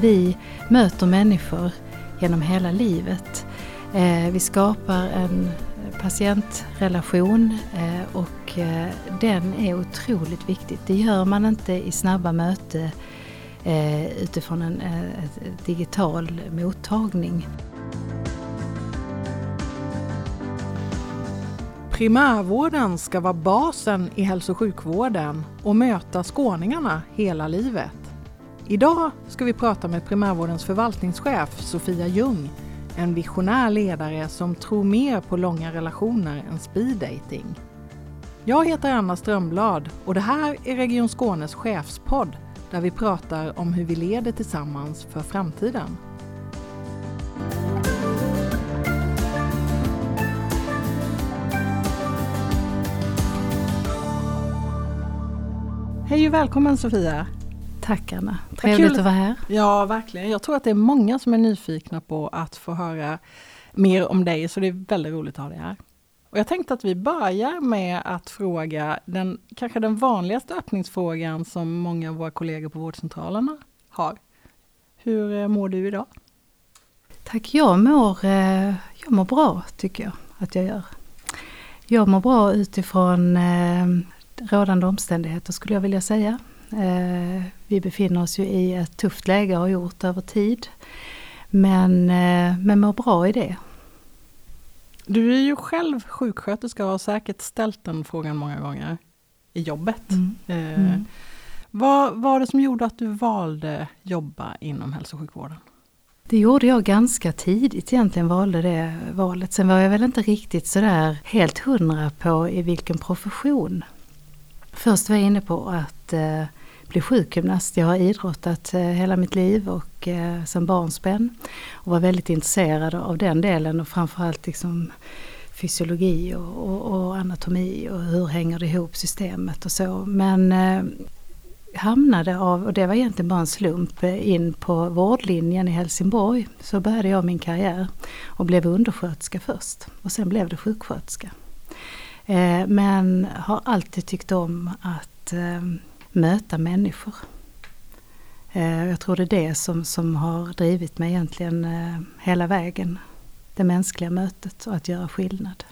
vi möter människor genom hela livet. Eh, vi skapar en patientrelation eh, och eh, den är otroligt viktig. Det gör man inte i snabba möten utifrån en digital mottagning. Primärvården ska vara basen i hälso och sjukvården och möta skåningarna hela livet. Idag ska vi prata med primärvårdens förvaltningschef Sofia Ljung, en visionär ledare som tror mer på långa relationer än speed dating. Jag heter Anna Strömblad och det här är Region Skånes chefspodd där vi pratar om hur vi leder tillsammans för framtiden. Hej och välkommen Sofia! Tack Anna, trevligt att vara här. Ja verkligen, jag tror att det är många som är nyfikna på att få höra mer om dig, så det är väldigt roligt att ha dig här. Och jag tänkte att vi börjar med att fråga den kanske den vanligaste öppningsfrågan som många av våra kollegor på vårdcentralerna har. Hur eh, mår du idag? Tack, jag mår, eh, jag mår bra tycker jag att jag gör. Jag mår bra utifrån eh, rådande omständigheter skulle jag vilja säga. Eh, vi befinner oss ju i ett tufft läge och har gjort över tid. Men, eh, men mår bra i det. Du är ju själv sjuksköterska och har säkert ställt den frågan många gånger i jobbet. Mm. Eh, mm. Vad var det som gjorde att du valde jobba inom hälso och sjukvården? Det gjorde jag ganska tidigt egentligen, valde det valet. Sen var jag väl inte riktigt sådär helt hundra på i vilken profession. Först var jag inne på att eh, bli sjukgymnast. Jag har idrottat eh, hela mitt liv och eh, sedan barnsben. Och var väldigt intresserad av den delen och framförallt liksom fysiologi och, och, och, anatomi och hur hänger det ihop systemet och så. Men eh, hamnade av, och det var egentligen bara en slump, eh, in på vårdlinjen i Helsingborg. Så började jag min karriär och blev undersköterska först och sen blev det sjuksköterska. Eh, men har alltid tyckt om att eh, möta människor. Eh, jag tror det är det som, som har drivit mig egentligen hela vägen. Det mänskliga mötet och att göra skillnad.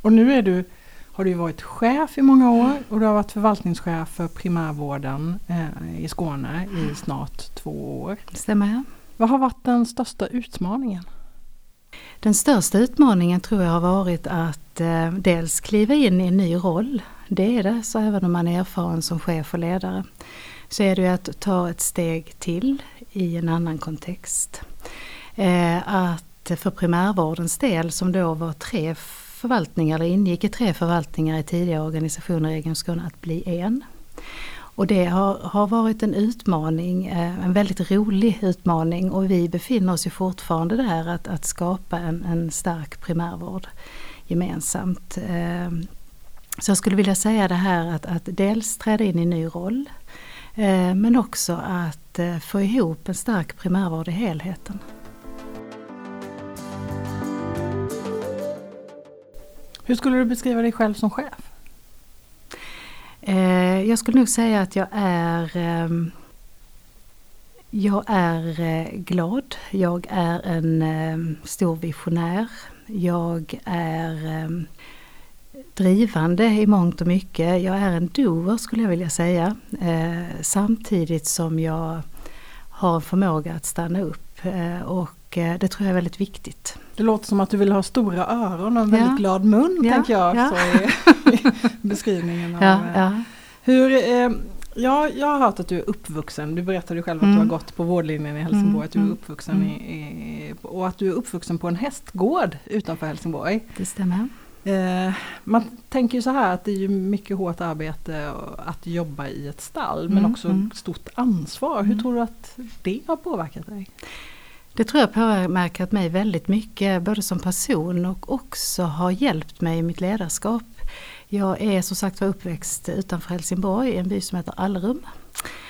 Och nu är du, har du varit chef i många år och du har varit förvaltningschef för primärvården i Skåne i snart två år. Stämmer. Vad har varit den största utmaningen? Den största utmaningen tror jag har varit att eh, dels kliva in i en ny roll. Det är det, så även om man är erfaren som chef och ledare. Så är det ju att ta ett steg till i en annan kontext. Eh, att för primärvårdens del som då var tre förvaltningar, eller ingick i tre förvaltningar i tidigare organisationer i Region Skåne, att bli en. Och det har, har varit en utmaning, eh, en väldigt rolig utmaning och vi befinner oss ju fortfarande där att, att skapa en, en stark primärvård gemensamt. Eh, så jag skulle vilja säga det här att, att dels träda in i en ny roll eh, men också att få ihop en stark primärvård i helheten. Hur skulle du beskriva dig själv som chef? Eh, jag skulle nog säga att jag är eh, jag är eh, glad, jag är en ehm, stor visionär, jag är ehm, drivande i mångt och mycket. Jag är en doer skulle jag vilja säga. Eh, samtidigt som jag har en förmåga att stanna upp eh, och det tror jag är väldigt viktigt. Det låter som att du vill ha stora öron och en väldigt ja. glad mun, ja. tänker jag, ja. så i beskrivningen. Av, ja, ja. Hur, eh, ja, jag har hört att du är uppvuxen, du berättade själv att mm. du har mm. gått på vårdlinjen i Helsingborg, mm. att du är mm. uppvuxen mm. i, i, och att du är uppvuxen på en hästgård utanför Helsingborg. Det stämmer. Eh, man tänker ju så här att det är ju mycket hårt arbete att jobba i ett stall men också mm. stort ansvar. Hur tror du att det har påverkat dig? Det tror jag påverkat mig väldigt mycket, både som person och också har hjälpt mig i mitt ledarskap. Jag är som sagt var uppväxt utanför Helsingborg i en by som heter Allerum.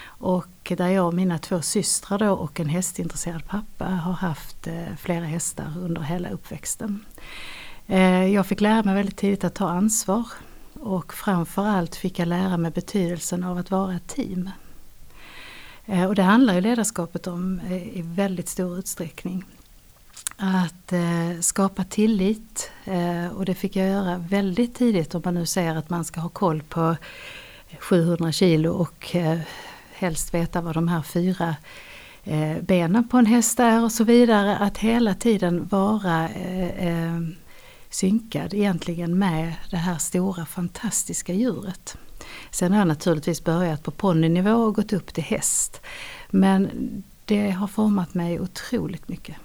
Och där jag och mina två systrar då och en hästintresserad pappa har haft eh, flera hästar under hela uppväxten. Eh, jag fick lära mig väldigt tidigt att ta ansvar och framförallt fick jag lära mig betydelsen av att vara ett team. Eh, och det handlar ju ledarskapet om eh, i väldigt stor utsträckning. Att eh, skapa tillit och det fick jag göra väldigt tidigt om man nu säger att man ska ha koll på 700 kilo och helst veta vad de här fyra benen på en häst är och så vidare. Att hela tiden vara synkad egentligen med det här stora fantastiska djuret. Sen har jag naturligtvis börjat på ponnynivå och gått upp till häst. Men det har format mig otroligt mycket.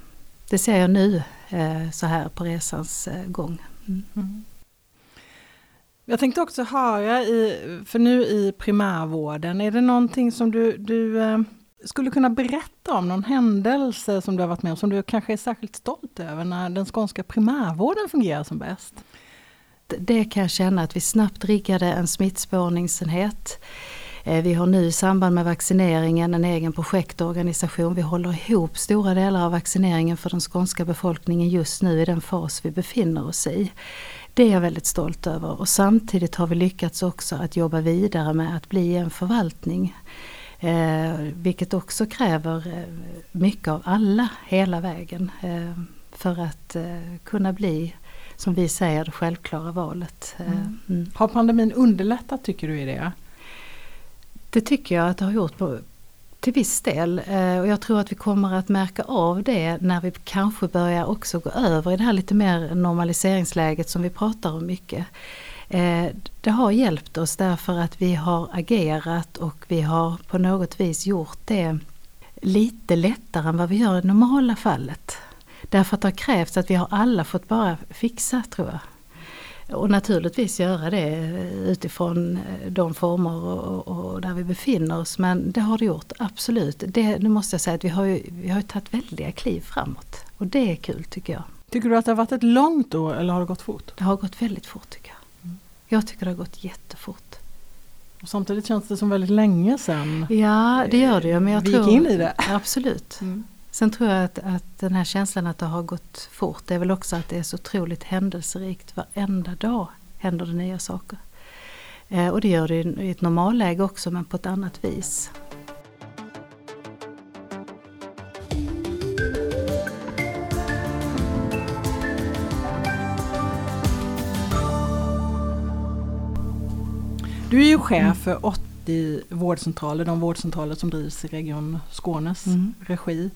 Det ser jag nu eh, så här på resans eh, gång. Mm. Jag tänkte också höra, i, för nu i primärvården, är det någonting som du, du eh, skulle kunna berätta om, någon händelse som du har varit med om, som du kanske är särskilt stolt över när den skånska primärvården fungerar som bäst? Det kan jag känna att vi snabbt riggade en smittspårningsenhet. Eh, vi har nu i samband med vaccineringen en egen projektorganisation. Vi håller ihop stora delar av vaccineringen för den skånska befolkningen just nu i den fas vi befinner oss i. Det är jag väldigt stolt över och samtidigt har vi lyckats också att jobba vidare med att bli en förvaltning. Eh, vilket också kräver eh, mycket av alla hela vägen eh, för att eh, kunna bli, som vi säger, det självklara valet. Eh, mm. Mm. Har pandemin underlättat tycker du i det? Det tycker jag att det har gjort på, till viss del. Eh, och jag tror att vi kommer att märka av det när vi kanske börjar också gå över i det här lite mer normaliseringsläget som vi pratar om mycket. Eh, det har hjälpt oss därför att vi har agerat och vi har på något vis gjort det lite lättare än vad vi gör i normala fallet. Därför att det har krävts att vi har alla fått bara fixa tror jag. Och naturligtvis göra det utifrån eh, de former och, och, där vi befinner oss. Men det har det gjort, absolut. Det, nu måste jag säga att vi har, ju, vi har tagit väldiga kliv framåt. Och det är kul tycker jag. Tycker du att det har varit ett långt år eller har det gått fort? Det har gått väldigt fort tycker jag. Jag tycker det har gått jättefort. Och samtidigt känns det som väldigt länge sedan Ja det gör det ju. Men jag vi tror, gick in i det. Absolut. Mm. Sen tror jag att, att den här känslan att det har gått fort, det är väl också att det är så otroligt händelserikt. Varenda dag händer det nya saker. Eh, och det gör det i ett normalläge också men på ett annat vis. Du är ju chef för 80 vårdcentraler, de vårdcentraler som drivs i Region Skånes mm. regi.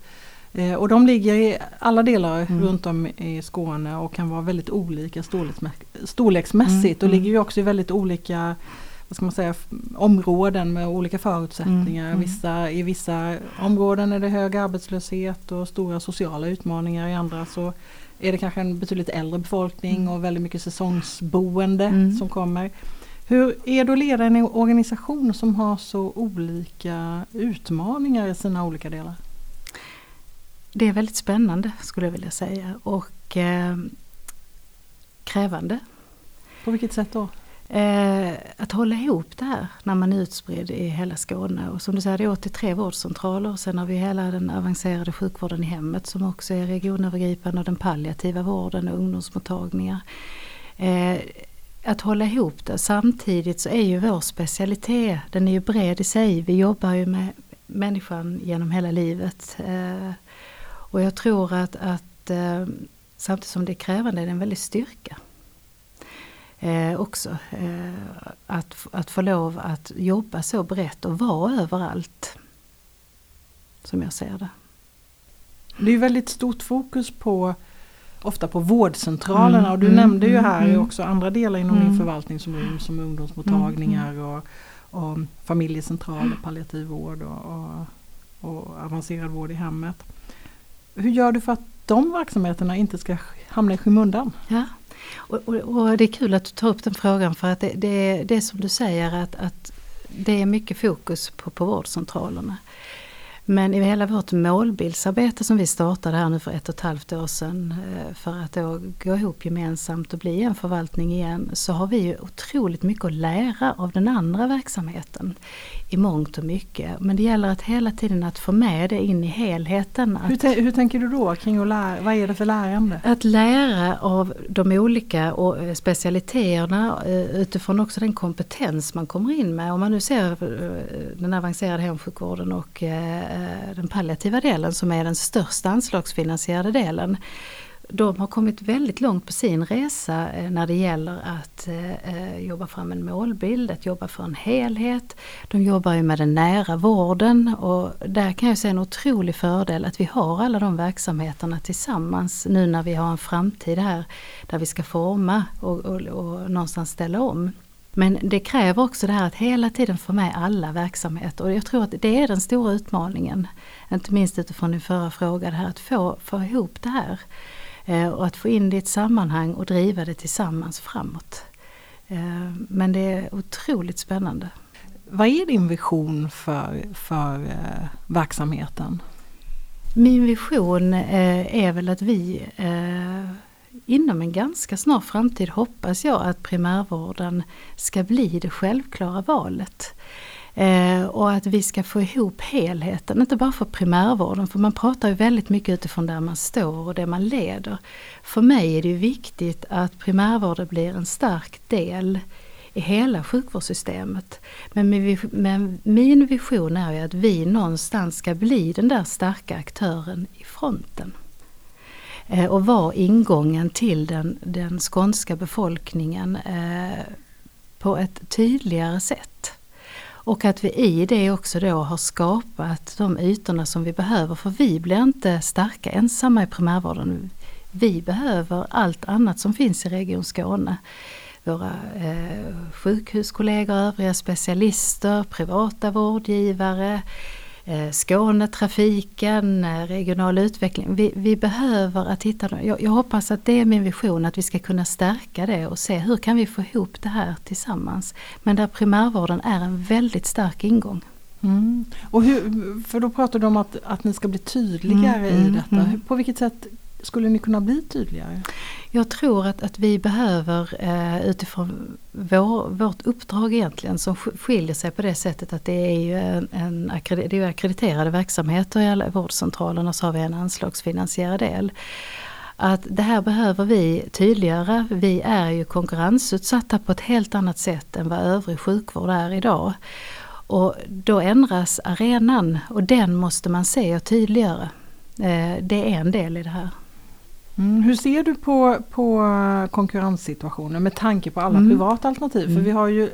Eh, och de ligger i alla delar mm. runt om i Skåne och kan vara väldigt olika storleksmässigt mm. och ligger ju också i väldigt olika vad ska man säga, områden med olika förutsättningar. Mm. Vissa, I vissa områden är det hög arbetslöshet och stora sociala utmaningar. I andra så är det kanske en betydligt äldre befolkning mm. och väldigt mycket säsongsboende mm. som kommer. Hur är det att leda en organisation som har så olika utmaningar i sina olika delar? det är väldigt spännande skulle jag vilja säga och eh, krävande. På vilket sätt då? Eh, att hålla ihop det här när man är utspridd i hela Skåne. Och som du säger, det är 83 vårdcentraler. Sen har vi hela den avancerade sjukvården i hemmet som också är regionövergripande och den palliativa vården och ungdomsmottagningar. Eh, att hålla ihop det. Samtidigt så är ju vår specialitet, den är ju bred i sig. Vi jobbar ju med människan genom hela livet. Eh, och jag tror att, att eh, samtidigt som det är krävande är det en väldig styrka. Eh, också. Eh, att, att få lov att jobba så brett och vara överallt. Som jag ser det. Det är väldigt stort fokus på ofta på vårdcentralerna mm, och du mm, nämnde ju här mm, också andra delar inom din mm. förvaltning som, som ungdomsmottagningar mm, och, och familjecentraler, palliativ vård och, och, och avancerad vård i hemmet. Hur gör du för att de verksamheterna inte ska hamna i skymundan? Ja. Och, och, och, det är kul att du tar upp den frågan för att det, det, det är som du säger att, att det är mycket fokus på, på vårdcentralerna. Men i hela vårt målbildsarbete som vi startade här nu för ett och ett halvt år sedan eh, för att då gå ihop gemensamt och bli en förvaltning igen så har vi ju otroligt mycket att lära av den andra verksamheten i mångt och mycket. Men det gäller att hela tiden att få med det in i helheten. Hur, hur tänker du då kring att lära? Vad är det för lärande? Att lära av de olika eh, specialiteterna eh, utifrån också den kompetens man kommer in med. Om man nu ser den avancerade hemsjukvården och Eh, den palliativa delen som är den största anslagsfinansierade delen. De har kommit väldigt långt på sin resa eh, när det gäller att eh, jobba fram en målbild, att jobba för en helhet. De jobbar ju med den nära vården och där kan jag se en otrolig fördel att vi har alla de verksamheterna tillsammans nu när vi har en framtid här där vi ska forma och, och, och någonstans ställa om. Men det kräver också det här att hela tiden få med alla verksamheter och jag tror att det är den stora utmaningen. Inte minst utifrån din förra fråga, det här att få, få ihop det här. Eh, och att få in det i ett sammanhang och driva det tillsammans framåt. Eh, men det är otroligt spännande. Vad är din vision för, för eh, verksamheten? Min vision är väl att vi inom en ganska snar framtid hoppas jag att primärvården ska bli det självklara valet. Eh, och att vi ska få ihop helheten, inte bara för primärvården, för man pratar ju väldigt mycket utifrån där man står och det man leder. För mig är det ju viktigt att primärvården blir en stark del i hela sjukvårdssystemet. Men, men min vision är ju att vi någonstans ska bli den där starka aktören i fronten. Eh, och var ingången till den, den skånska befolkningen eh, på ett tydligare sätt. Och att vi i det också då har skapat de ytorna som vi behöver för vi blir inte starka ensamma i primärvården. Vi behöver allt annat som finns i Region Skåne. Våra eh, sjukhuskollegor, övriga specialister, privata vårdgivare, Eh, Skånetrafiken, eh, regional utveckling. Vi, vi behöver att hitta jag, jag hoppas att det är min vision att vi ska kunna stärka det och se hur kan vi få ihop det här tillsammans. Men där primärvården är en väldigt stark ingång. Mm. Och hur, för då pratar du om att, att ni ska bli tydligare mm, i mm, detta. Mm. På vilket sätt skulle ni kunna bli tydligare? Jag tror att, att vi behöver eh, utifrån vår, vårt uppdrag egentligen som skiljer sig på det sättet att det är ju en, en det är akkrediterade verksamheter i alla vårdcentralerna så har vi en anslagsfinansierad del. Att det här behöver vi tydliggöra. Vi är ju konkurrensutsatta på ett helt annat sätt än vad övrig sjukvård är idag. Och då ändras arenan och den måste man se och tydliggöra. Eh, det är en del i det här. Mm, hur ser du på, på konkurrenssituationen med tanke på alla mm. privata alternativ? För mm. vi har ju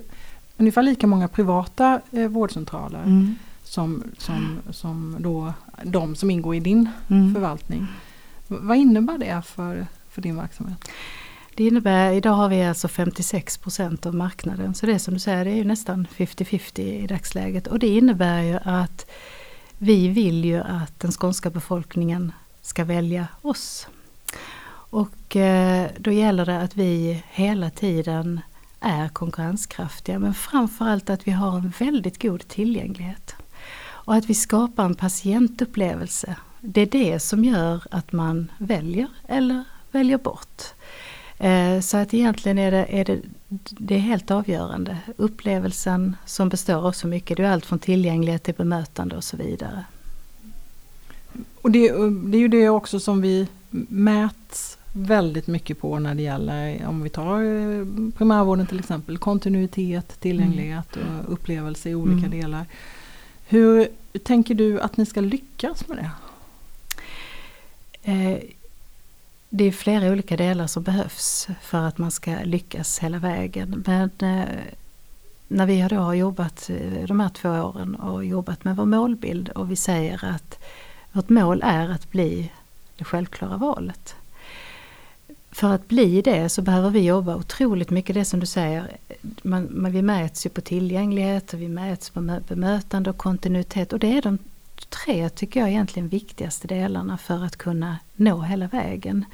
ungefär lika många privata eh, vårdcentraler mm. som, som, som då, de som ingår i din mm. förvaltning. Vad innebär det för, för din verksamhet? Det innebär, idag har vi alltså 56 procent av marknaden så det är som du säger, det är ju nästan 50-50 i dagsläget och det innebär ju att vi vill ju att den skånska befolkningen ska välja oss. Och eh, då gäller det att vi hela tiden är konkurrenskraftiga men framförallt att vi har en väldigt god tillgänglighet. Och att vi skapar en patientupplevelse. Det är det som gör att man väljer eller väljer bort. Eh, så att egentligen är det, är det, det är helt avgörande. Upplevelsen som består av så mycket. Det är allt från tillgänglighet till bemötande och så vidare. Och det, det är ju det också som vi mäts väldigt mycket på när det gäller, om vi tar eh, primärvården till exempel, kontinuitet, tillgänglighet mm. och upplevelse i olika mm. delar. Hur tänker du att ni ska lyckas med det? Eh, det är flera olika delar som behövs för att man ska lyckas hela vägen. Men eh, när vi då har jobbat de här två åren och jobbat med vår målbild och vi säger att vårt mål är att bli det självklara valet för att bli det så behöver vi jobba otroligt mycket, det som du säger, man, man, vi mäts ju på tillgänglighet och vi mäts på bemötande och kontinuitet och det är de tre, tycker jag, egentligen viktigaste delarna för att kunna nå hela vägen.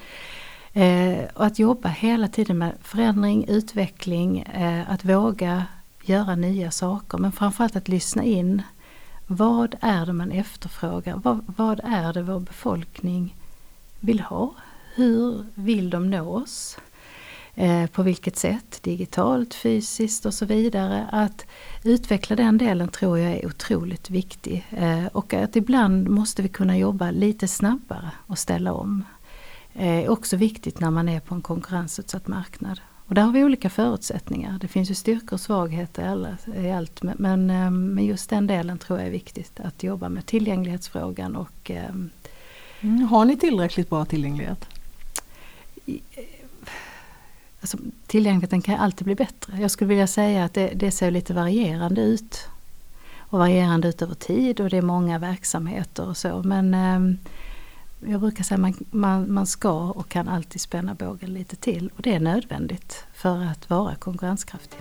Eh, och att jobba hela tiden med förändring, utveckling, eh, att våga göra nya saker men framförallt att lyssna in Vad är det man efterfrågar? Vad, vad är det vår befolkning vill ha? Hur vill de nå oss? Eh, på vilket sätt? Digitalt, fysiskt och så vidare. Att utveckla den delen tror jag är otroligt viktig. Eh, och att ibland måste vi kunna jobba lite snabbare och ställa om. Eh, är också viktigt när man är på en konkurrensutsatt marknad. Och där har vi olika förutsättningar. Det finns ju styrkor och svagheter i, alla, i allt. Men, men eh, just den delen tror jag är viktigt att jobba med. Tillgänglighetsfrågan och... Eh, mm, har ni tillräckligt bra tillgänglighet? Alltså, tillgängligheten kan alltid bli bättre. Jag skulle vilja säga att det, det ser lite varierande ut. Och varierande ut över tid och det är många verksamheter och så. Men eh, jag brukar säga att man, man, man ska och kan alltid spänna bågen lite till. Och det är nödvändigt för att vara konkurrenskraftig.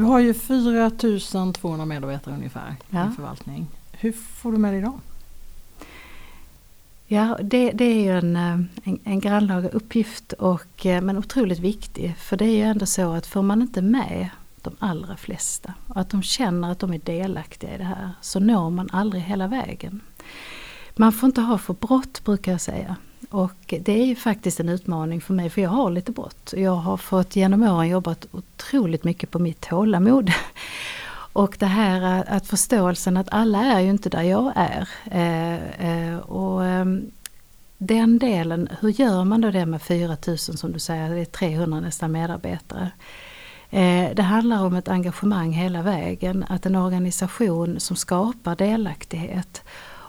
Du har ju 4200 medarbetare ungefär ja. i förvaltning. Hur får du med dig dem? Ja, det, det är ju en, eh, en, en grannlaga uppgift och, eh, men otroligt viktig. För det är ju ändå så att får man inte med de allra flesta och att de känner att de är delaktiga i det här så når man aldrig hela vägen. Man får inte ha för brått brukar jag säga. Och det är ju faktiskt en utmaning för mig för jag har lite brått. Jag har fått genom åren jobbat otroligt mycket på mitt tålamod. Och det här eh, att förståelsen att alla är ju inte där jag är. Eh, eh, och ehm, den delen, hur gör man då det med 4000 som du säger, det är 300 nästan medarbetare. Det handlar om ett engagemang hela vägen, att en organisation som skapar delaktighet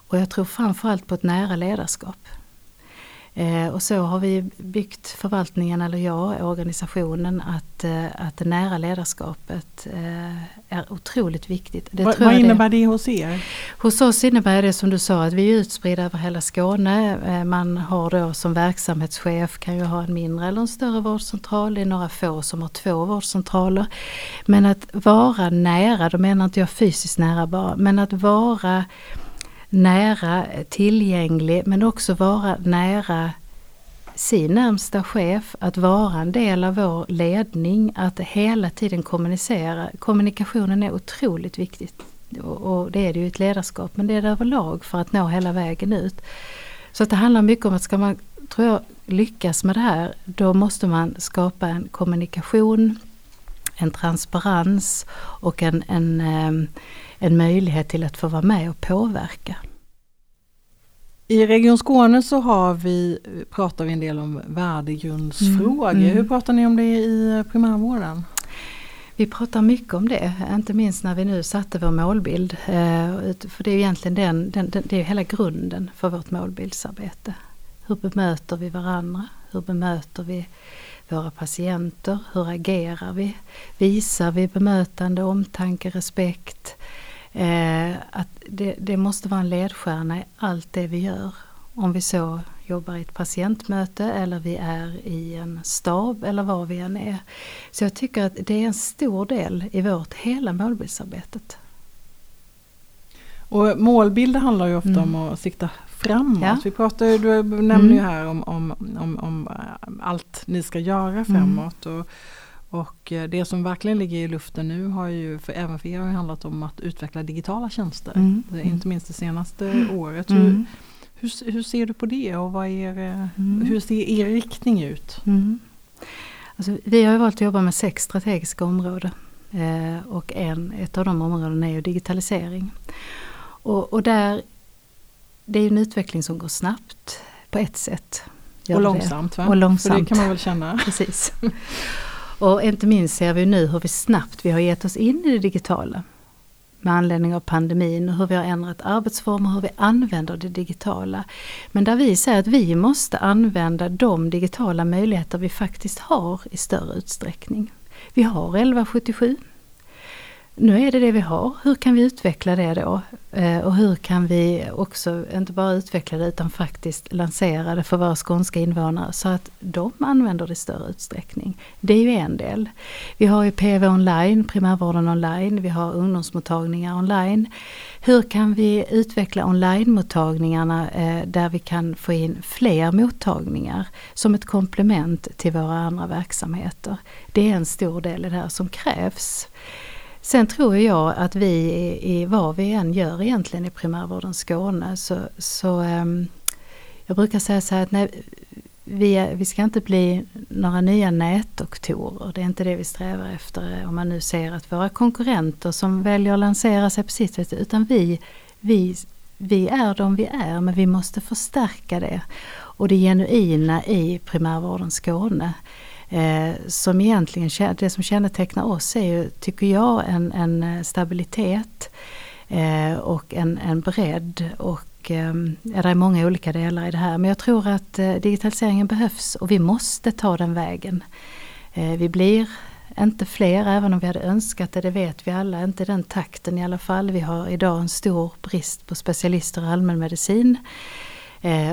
och jag tror framförallt på ett nära ledarskap. Eh, och så har vi byggt förvaltningen, eller jag, organisationen, att, eh, att det nära ledarskapet eh, är otroligt viktigt. Det Va, vad innebär det, det hos er? Hos oss innebär det som du sa att vi är utspridda över hela Skåne. Man har då som verksamhetschef kan ju ha en mindre eller en större vårdcentral. Det är några få som har två vårdcentraler. Men att vara nära, då menar inte jag fysiskt nära bara, men att vara nära, eh, tillgänglig men också vara nära sin närmsta chef, att vara en del av vår ledning, att hela tiden kommunicera. Kommunikationen är otroligt viktigt. Och det är det ju i ett ledarskap men det är det överlag för att nå hela vägen ut. Så att det handlar mycket om att ska man, tror jag, lyckas med det här då måste man skapa en kommunikation, en transparens och en, en eh, en möjlighet till att få vara med och påverka. I Region Skåne så har vi, pratar vi en del om värdegrundsfrågor. Mm. Mm. Hur pratar ni om det i primärvården? Vi pratar mycket om det, inte minst när vi nu satte vår målbild. Eh, för det är egentligen den, den, det är hela grunden för vårt målbildsarbete. Hur bemöter vi varandra? Hur bemöter vi våra patienter? Hur agerar vi? Visar vi bemötande, omtanke, respekt? Eh, att det, det, måste vara en ledstjärna i allt det vi gör. Om vi så jobbar i ett patientmöte eller vi är i en stab eller var vi än är. Så jag tycker att det är en stor del i vårt hela målbildsarbetet. Och målbilder handlar ju ofta mm. om att sikta framåt. Ja. Vi pratar, du nämner mm. ju här om, om, om, om, allt ni ska göra mm. framåt. Och, och eh, det som verkligen ligger i luften nu har ju för, även för er har handlat om att utveckla digitala tjänster. Mm. Inte minst det senaste mm. året. Hur, hur, hur, ser du på det och vad är, mm. hur ser er riktning ut? Mm. Alltså, vi har valt att jobba med sex strategiska områden. Eh, och en, ett av de områdena är ju digitalisering. Och, och där, det är en utveckling som går snabbt på ett sätt. Och långsamt, och långsamt. För det kan man väl känna? Precis. Och inte minst ser vi nu hur vi snabbt vi har gett oss in i det digitala. Med anledning av pandemin och hur vi har ändrat arbetsformer, hur vi använder det digitala. Men där vi säger att vi måste använda de digitala möjligheter vi faktiskt har i större utsträckning. Vi har 1177 nu är det det vi har, hur kan vi utveckla det då? Eh, och hur kan vi också, inte bara utveckla det utan faktiskt lansera det för våra skånska invånare så att de använder det i större utsträckning. Det är ju en del. Vi har ju PV online, primärvården online, vi har ungdomsmottagningar online. Hur kan vi utveckla online-mottagningarna eh, där vi kan få in fler mottagningar som ett komplement till våra andra verksamheter? Det är en stor del i det här som krävs. Sen tror jag att vi i, i vad vi än gör egentligen i primärvården Skåne så, så um, jag brukar säga så här att nej, vi, vi ska inte bli några nya nätdoktorer. Det är inte det vi strävar efter eh, om man nu ser att våra konkurrenter som väljer att lansera sig på sitt sätt utan vi, vi, vi är de vi är men vi måste förstärka det. Och det genuina i primärvården Skåne Eh, som egentligen, det som kännetecknar oss är ju, tycker jag, en, en eh, stabilitet eh, och en, en bredd. Och, eh, det är många olika delar i det här men jag tror att eh, digitaliseringen behövs och vi måste ta den vägen. Eh, vi blir inte fler även om vi hade önskat det, det vet vi alla, inte den takten i alla fall. Vi har idag en stor brist på specialister i allmänmedicin. Eh,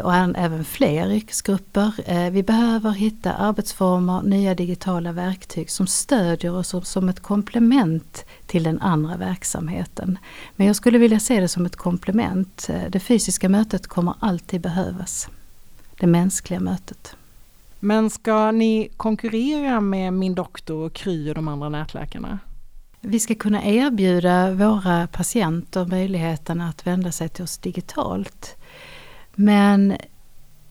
och även fler yrkesgrupper. Eh, vi behöver hitta arbetsformer, nya digitala verktyg som stödjer oss som ett komplement till den andra verksamheten. Men jag skulle vilja se det som ett komplement. Eh, det fysiska mötet kommer alltid behövas. Det mänskliga mötet. Men ska ni konkurrera med Min doktor och Kry och de andra nätläkarna? Vi ska kunna erbjuda våra patienter möjligheten att vända sig till oss digitalt. Men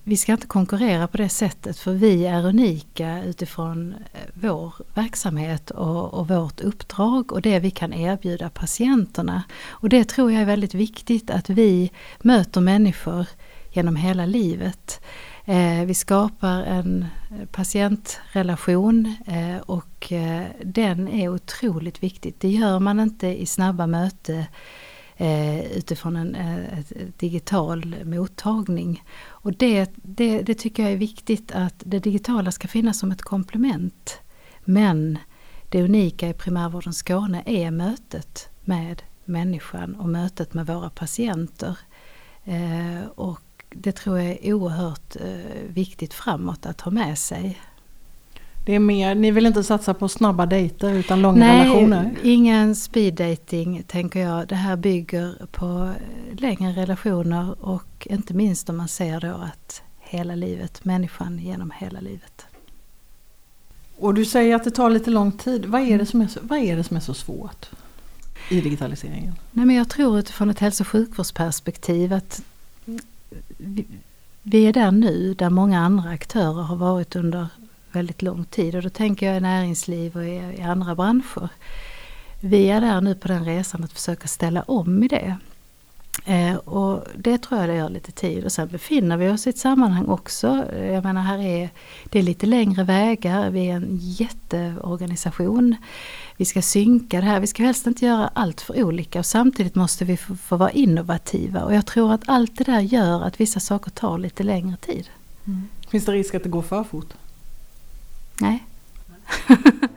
vi ska inte konkurrera på det sättet för vi är unika utifrån eh, vår verksamhet och, och, vårt uppdrag och det vi kan erbjuda patienterna. Och det tror jag är väldigt viktigt att vi möter människor genom hela livet. Eh, vi skapar en patientrelation eh, och eh, den är otroligt viktig. Det gör man inte i snabba möten Eh, utifrån en eh, digital mottagning. Och det, det, det tycker jag är viktigt att det digitala ska finnas som ett komplement. Men det unika i primärvården Skåne är mötet med människan och mötet med våra patienter. Eh, och det tror jag är oerhört eh, viktigt framåt att ha med sig. Det är mer, ni vill inte satsa på snabba dejter utan långa Nej, relationer? Nej, ingen speed dating tänker jag. Det här bygger på längre relationer och inte minst om man ser då att hela livet, människan genom hela livet. Och du säger att det tar lite lång tid. Vad är det som är så, vad är det som är så svårt i digitaliseringen? Nej, men jag tror utifrån ett hälso och sjukvårdsperspektiv att vi, vi är där nu där många andra aktörer har varit under väldigt lång tid och då tänker jag i näringsliv och i, i andra branscher. Vi är där nu på den resan att försöka ställa om i det. Eh, och det tror jag det gör lite tid och sen befinner vi oss i ett sammanhang också. Jag menar här är det är lite längre vägar, vi är en jätteorganisation. Vi ska synka det här, vi ska helst inte göra allt för olika och samtidigt måste vi få, få vara innovativa och jag tror att allt det där gör att vissa saker tar lite längre tid. Mm. Finns det risk att det går för fort? Nej.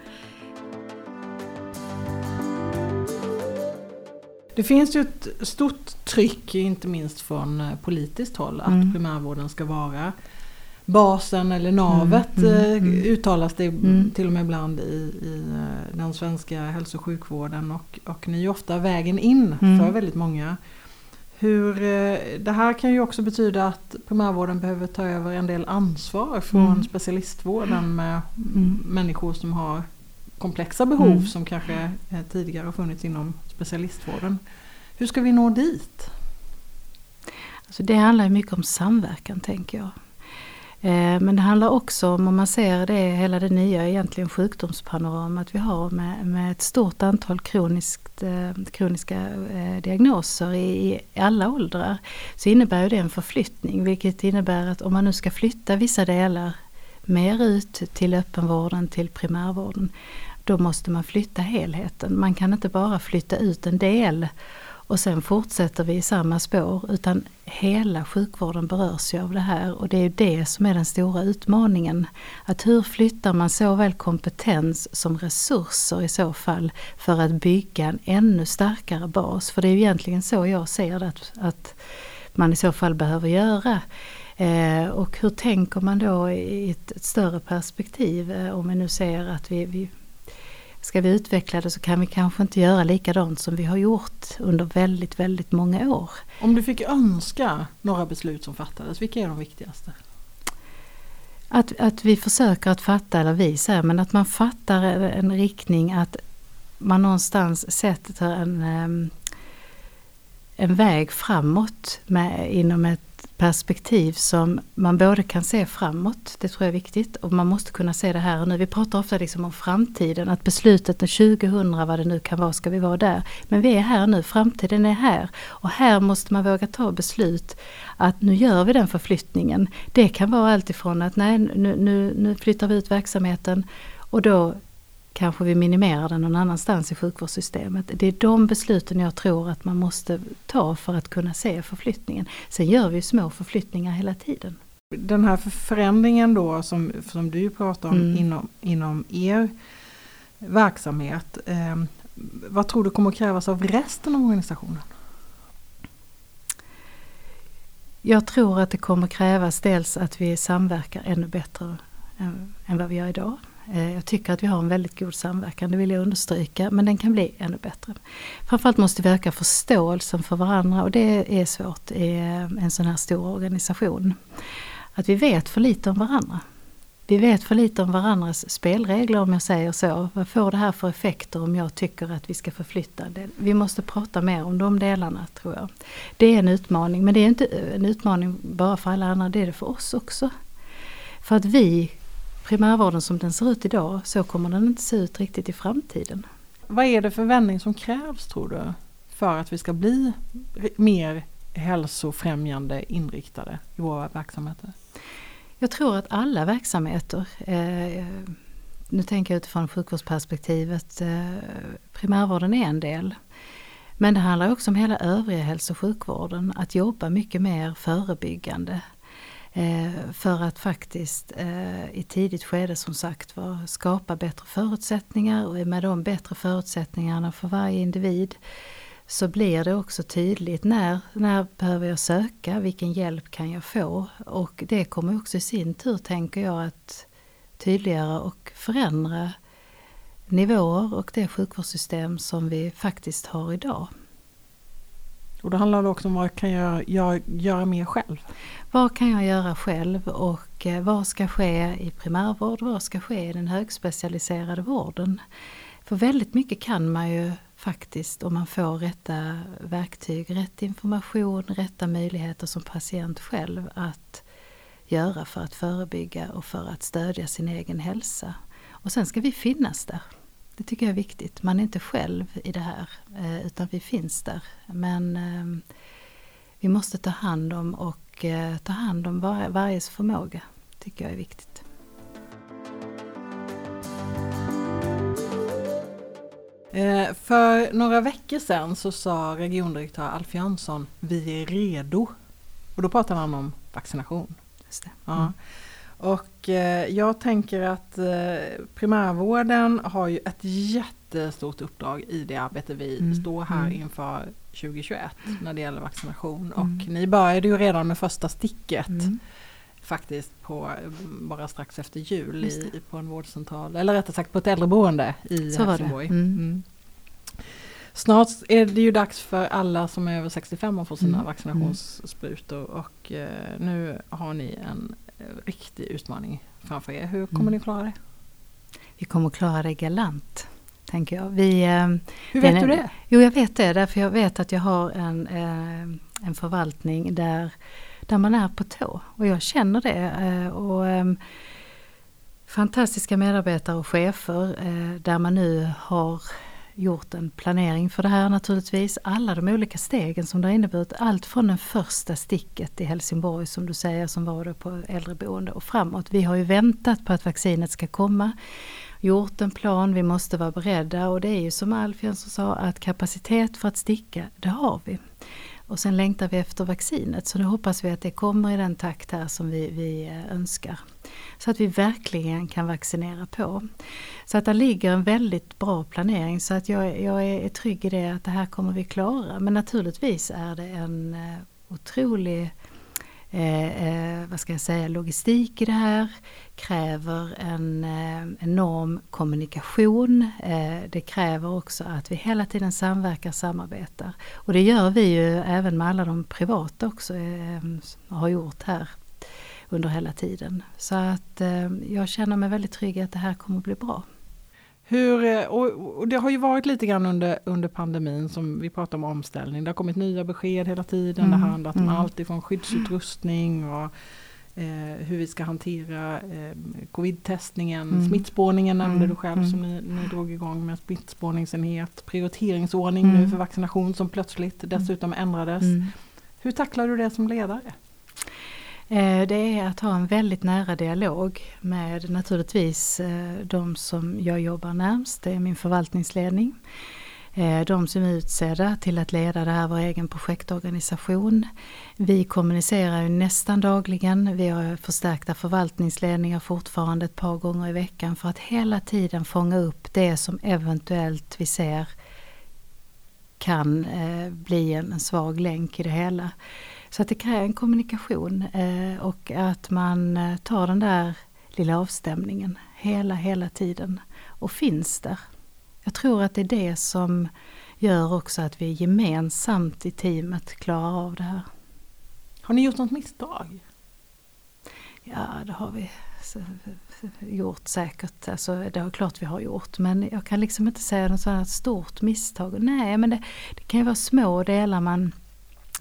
Det finns ju ett stort tryck, inte minst från eh, politiskt håll, att mm. primärvården ska vara basen eller navet mm, mm, mm. Eh, uttalas det mm. till och med ibland i, i eh, den svenska hälso och sjukvården och, och ni är ofta vägen in för mm. väldigt många. Hur, eh, det här kan ju också betyda att primärvården behöver ta över en del ansvar från mm. specialistvården med mm. människor som har komplexa behov mm. som kanske tidigare har funnits inom specialistvården. Hur ska vi nå dit? Alltså det handlar mycket om samverkan tänker jag. Eh, men det handlar också om, om man ser det, hela det nya egentligen sjukdomspanoramat vi har med, med ett stort antal kroniskt, eh, kroniska eh, diagnoser i, i, alla åldrar. Så innebär det en förflyttning vilket innebär att om man nu ska flytta vissa delar mer ut till öppenvården, till primärvården, då måste man flytta helheten. Man kan inte bara flytta ut en del och sen fortsätter vi i samma spår utan hela sjukvården berörs ju av det här och det är ju det som är den stora utmaningen. Att hur flyttar man såväl kompetens som resurser i så fall för att bygga en ännu starkare bas? För det är ju egentligen så jag ser det att, att man i så fall behöver göra. Eh, och hur tänker man då i ett, ett större perspektiv eh, om vi nu ser att vi, vi Ska vi utveckla det så kan vi kanske inte göra likadant som vi har gjort under väldigt, väldigt många år. Om du fick önska några beslut som fattades, vilka är de viktigaste? Att, att vi försöker att fatta, eller vi säger, men att man fattar en riktning att man någonstans sätter en, en väg framåt med, inom ett perspektiv som man både kan se framåt, det tror jag är viktigt, och man måste kunna se det här och nu. Vi pratar ofta liksom om framtiden, att beslutet 2000, vad det nu kan vara, ska vi vara där. Men vi är här nu, framtiden är här. Och här måste man våga ta beslut att nu gör vi den förflyttningen. Det kan vara alltifrån att nej, nu, nu, nu flyttar vi ut verksamheten och då kanske vi minimerar den någon annanstans i sjukvårdssystemet. Det är de besluten jag tror att man måste ta för att kunna se förflyttningen. Sen gör vi små förflyttningar hela tiden. Den här förändringen då som, som du pratar om mm. inom, inom er verksamhet. Eh, vad tror du kommer krävas av resten av organisationen? Jag tror att det kommer krävas dels att vi samverkar ännu bättre än, än vad vi gör idag. Eh, jag tycker att vi har en väldigt god samverkan, det vill jag understryka, men den kan bli ännu bättre. Framförallt måste vi öka förståelsen för varandra och det är svårt i eh, en sån här stor organisation. Att vi vet för lite om varandra. Vi vet för lite om varandras spelregler om jag säger så. Vad får det här för effekter om jag tycker att vi ska förflytta det? Vi måste prata mer om de delarna tror jag. Det är en utmaning men det är inte eh, en utmaning bara för alla andra, det är det för oss också. För att vi primärvården som den ser ut idag, så kommer den inte se ut riktigt i framtiden. Vad är det för vändning som krävs tror du för att vi ska bli mer hälsofrämjande inriktade i våra verksamheter? Jag tror att alla verksamheter, eh, nu tänker jag utifrån sjukvårdsperspektivet, eh, primärvården är en del. Men det handlar också om hela övriga hälso och sjukvården, att jobba mycket mer förebyggande. Eh, för att faktiskt eh, i tidigt skede som sagt var skapa bättre förutsättningar och med de bättre förutsättningarna för varje individ så blir det också tydligt när, när behöver jag söka, vilken hjälp kan jag få? Och det kommer också i sin tur, tänker jag, att tydliggöra och förändra nivåer och det sjukvårdssystem som vi faktiskt har idag. Och då handlar det också om vad kan jag, jag göra mer själv? Vad kan jag göra själv och eh, vad ska ske i primärvård, vad ska ske i den högspecialiserade vården? För väldigt mycket kan man ju faktiskt om man får rätta verktyg, rätt information, rätta möjligheter som patient själv att göra för att förebygga och för att stödja sin egen hälsa. Och sen ska vi finnas där. Det tycker jag är viktigt. Man är inte själv i det här eh, utan vi finns där. Men eh, vi måste ta hand om och eh, ta hand om var, varjes förmåga. tycker jag är viktigt. För några veckor sedan så sa regiondirektör Alf Jönsson Vi är redo. Och då pratade han om vaccination. Just det. Ja. Mm. Och eh, jag tänker att eh, primärvården har ju ett jättestort uppdrag i det arbete vi mm. står här mm. inför 2021 när det gäller vaccination. Och mm. ni började ju redan med första sticket mm. faktiskt på bara strax efter jul i, på en vårdcentral, eller rättare sagt på ett äldreboende i Så Helsingborg. Mm. Mm. Snart är det ju dags för alla som är över 65 att få sina mm. vaccinationssprutor och eh, nu har ni en riktig utmaning framför er. Hur kommer mm. ni klara det? Vi kommer klara det galant, tänker jag. Vi, eh, Hur vet den, du det? Jo, jag vet det därför jag vet att jag har en, eh, en förvaltning där, där man är på tå. Och jag känner det. Eh, och, fantastiska medarbetare och chefer där man nu har gjort en planering för det här naturligtvis. Alla de olika stegen som det har inneburit. Allt från det första sticket i Helsingborg som du säger som var då på äldreboende och framåt. Vi har ju väntat på att vaccinet ska komma. Gjort en plan, vi måste vara beredda och det är ju som Alf Jönsson sa att kapacitet för att sticka, det har vi. Och sen längtar vi efter vaccinet så nu hoppas vi att det kommer i den takt här som vi, vi eh, önskar. Så att vi verkligen kan vaccinera på. Så att det ligger en väldigt bra planering så att jag, jag är trygg i det att det här kommer vi klara. Men naturligtvis är det en eh, otrolig Eh, eh, vad ska jag säga, logistik i det här, kräver en eh, enorm kommunikation. Eh, det kräver också att vi hela tiden samverkar samarbetar. Och det gör vi ju även med alla de privata också, eh, har gjort här under hela tiden. Så att eh, jag känner mig väldigt trygg att det här kommer att bli bra. Hur, eh, och, det har ju varit lite grann under, under pandemin som vi pratar om omställning. Det har kommit nya besked hela tiden. Mm. Det har handlat om mm. allt ifrån skyddsutrustning och eh, hur vi ska hantera eh, covid-testningen, mm. smittspårningen nämnde mm. du själv mm. som ni, ni drog igång med smittspårningsenhet, prioriteringsordning nu mm. för vaccination som plötsligt dessutom ändrades. Hur tacklar du det som ledare? Eh, det är att ha en väldigt nära dialog med naturligtvis eh, de som jag jobbar närmst, det är min förvaltningsledning. Eh, de som är utsedda till att leda det här, vår egen projektorganisation. Vi kommunicerar ju nästan dagligen, vi har förstärkta förvaltningsledningar fortfarande ett par gånger i veckan för att hela tiden fånga upp det som eventuellt vi ser kan bli en svag länk i det hela. Så att det kräver en kommunikation eh, och att man eh, tar den där lilla avstämningen hela, hela tiden och finns där. Jag tror att det är det som gör också att vi gemensamt i teamet klarar av det här. Har ni gjort något misstag? Ja, det har vi gjort säkert. Alltså, det är klart vi har gjort. Men jag kan liksom inte säga något sådant stort misstag. Nej, men det, det kan ju vara små delar man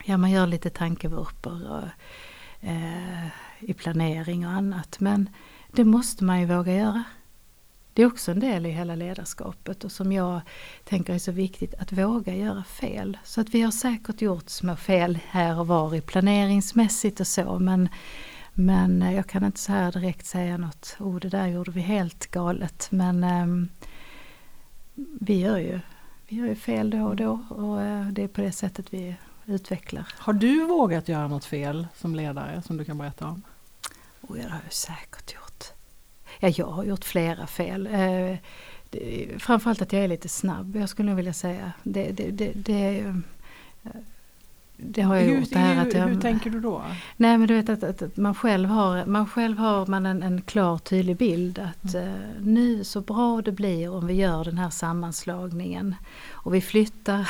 ja, man gör lite tankevurpor och, eh, i planering och annat. Men det måste man ju våga göra. Det är också en del i hela ledarskapet och som jag tänker är så viktigt att våga göra fel. Så att vi har säkert gjort små fel här och var i planeringsmässigt och så men, men eh, jag kan inte så här direkt säga något, oh det där gjorde vi helt galet. Men um, vi gör ju vi gör ju fel då och då och eh, det är på det sättet vi utvecklar. Har du vågat göra något fel som ledare som du kan berätta om? Ja, det har jag säkert gjort. Ja, jag har gjort flera fel. Eh, det, framförallt att jag är lite snabb, jag skulle vilja säga. Det, det, det, det, eh, det har jag hur, gjort. Det här hur, att jag, hur tänker du då? Nej men du vet att, att, att man själv har, man själv har man en, en klar tydlig bild att mm. eh, nu så bra det blir om vi gör den här sammanslagningen och vi flyttar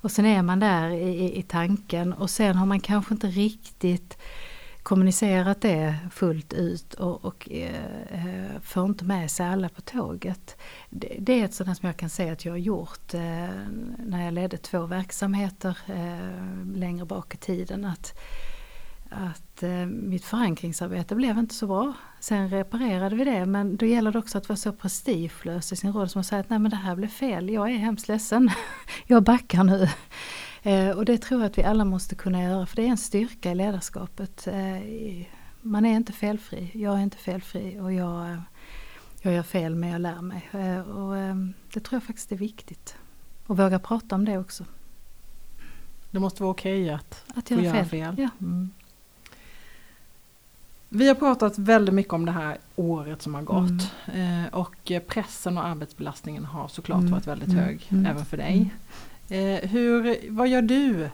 och sen är man där i, i tanken och sen har man kanske inte riktigt kommunicerat det fullt ut och, och eh, får inte med sig alla på tåget. Det, det är ett sådant som jag kan säga att jag har gjort eh, när jag ledde två verksamheter eh, längre bak i tiden. Att, att eh, mitt förankringsarbete blev inte så bra. Sen reparerade vi det men då gäller det också att vara så prestigelös i sin roll som att säga att nej men det här blev fel, jag är hemskt ledsen, jag backar nu. Eh, och det tror jag att vi alla måste kunna göra för det är en styrka i ledarskapet. Eh, man är inte felfri, jag är inte felfri och jag, jag gör fel men jag lär mig. Och det tror jag faktiskt är viktigt. Och våga prata om det också. Det måste vara okej okay att, att göra fel. fel. Ja. Mm. Vi har pratat väldigt mycket om det här året som har gått mm. eh, och pressen och arbetsbelastningen har såklart mm. varit väldigt mm. hög mm. även för dig. Eh, hur, vad gör du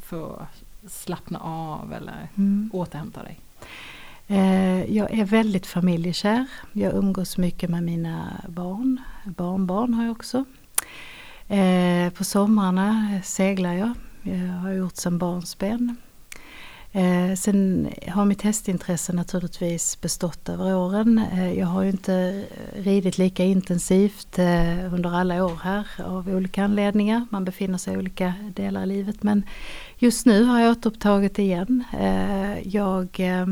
för att slappna av eller mm. återhämta dig? Eh, jag är väldigt familjekär. Jag umgås mycket med mina barn. Barnbarn har jag också. Eh, på somrarna seglar jag. Jag har gjort sedan barnsben. Eh, sen har mitt hästintresse naturligtvis bestått över åren. Eh, jag har ju inte ridit lika intensivt eh, under alla år här av olika anledningar. Man befinner sig i olika delar i livet men just nu har jag återupptagit igen. Eh, jag eh,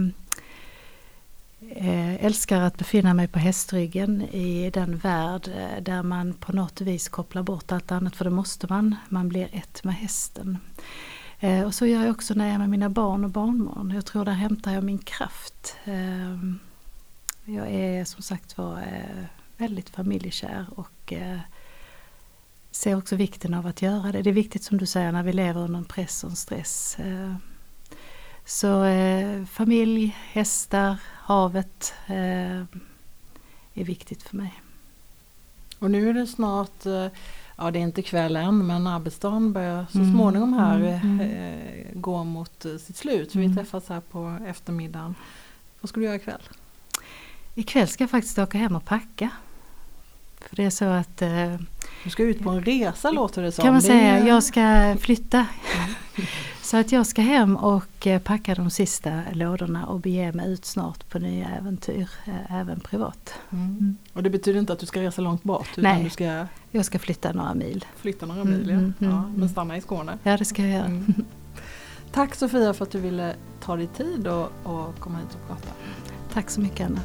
eh älskar att befinna mig på hästryggen i den värld eh, där man på något vis kopplar bort allt annat, för det måste man. Man blir ett med hästen. Eh, och så gör jag också när jag är med mina barn och barnbarn. Jag tror där hämtar jag min kraft. Eh, jag är som sagt var eh, väldigt familjekär och eh, ser också vikten av att göra det. Det är viktigt som du säger när vi lever under en press och en stress. Eh, så eh, familj, hästar, havet eh, är viktigt för mig. Och nu är det snart, eh, ja det är inte kväll än men arbetsdagen börjar så mm. småningom här mm. eh, gå mot sitt slut. Så vi mm. träffas här på eftermiddagen. Vad ska du göra ikväll? Ikväll ska jag faktiskt åka hem och packa. För det är så att... Eh, du ska ut på en resa låter det som. Kan man säga. Jag ska flytta. så att jag ska hem och eh, packa de sista lådorna och bege mig ut snart på nya äventyr, eh, även privat. Mm. Mm. Och det betyder inte att du ska resa långt bort? Nej, du ska jag ska flytta några mil. Flytta några mil, mm, ja. Mm, ja. Men mm. stanna i Skåne? Ja, det ska jag göra. Mm. Tack Sofia för att du ville ta dig tid och, och komma hit och prata. Tack så mycket Anna.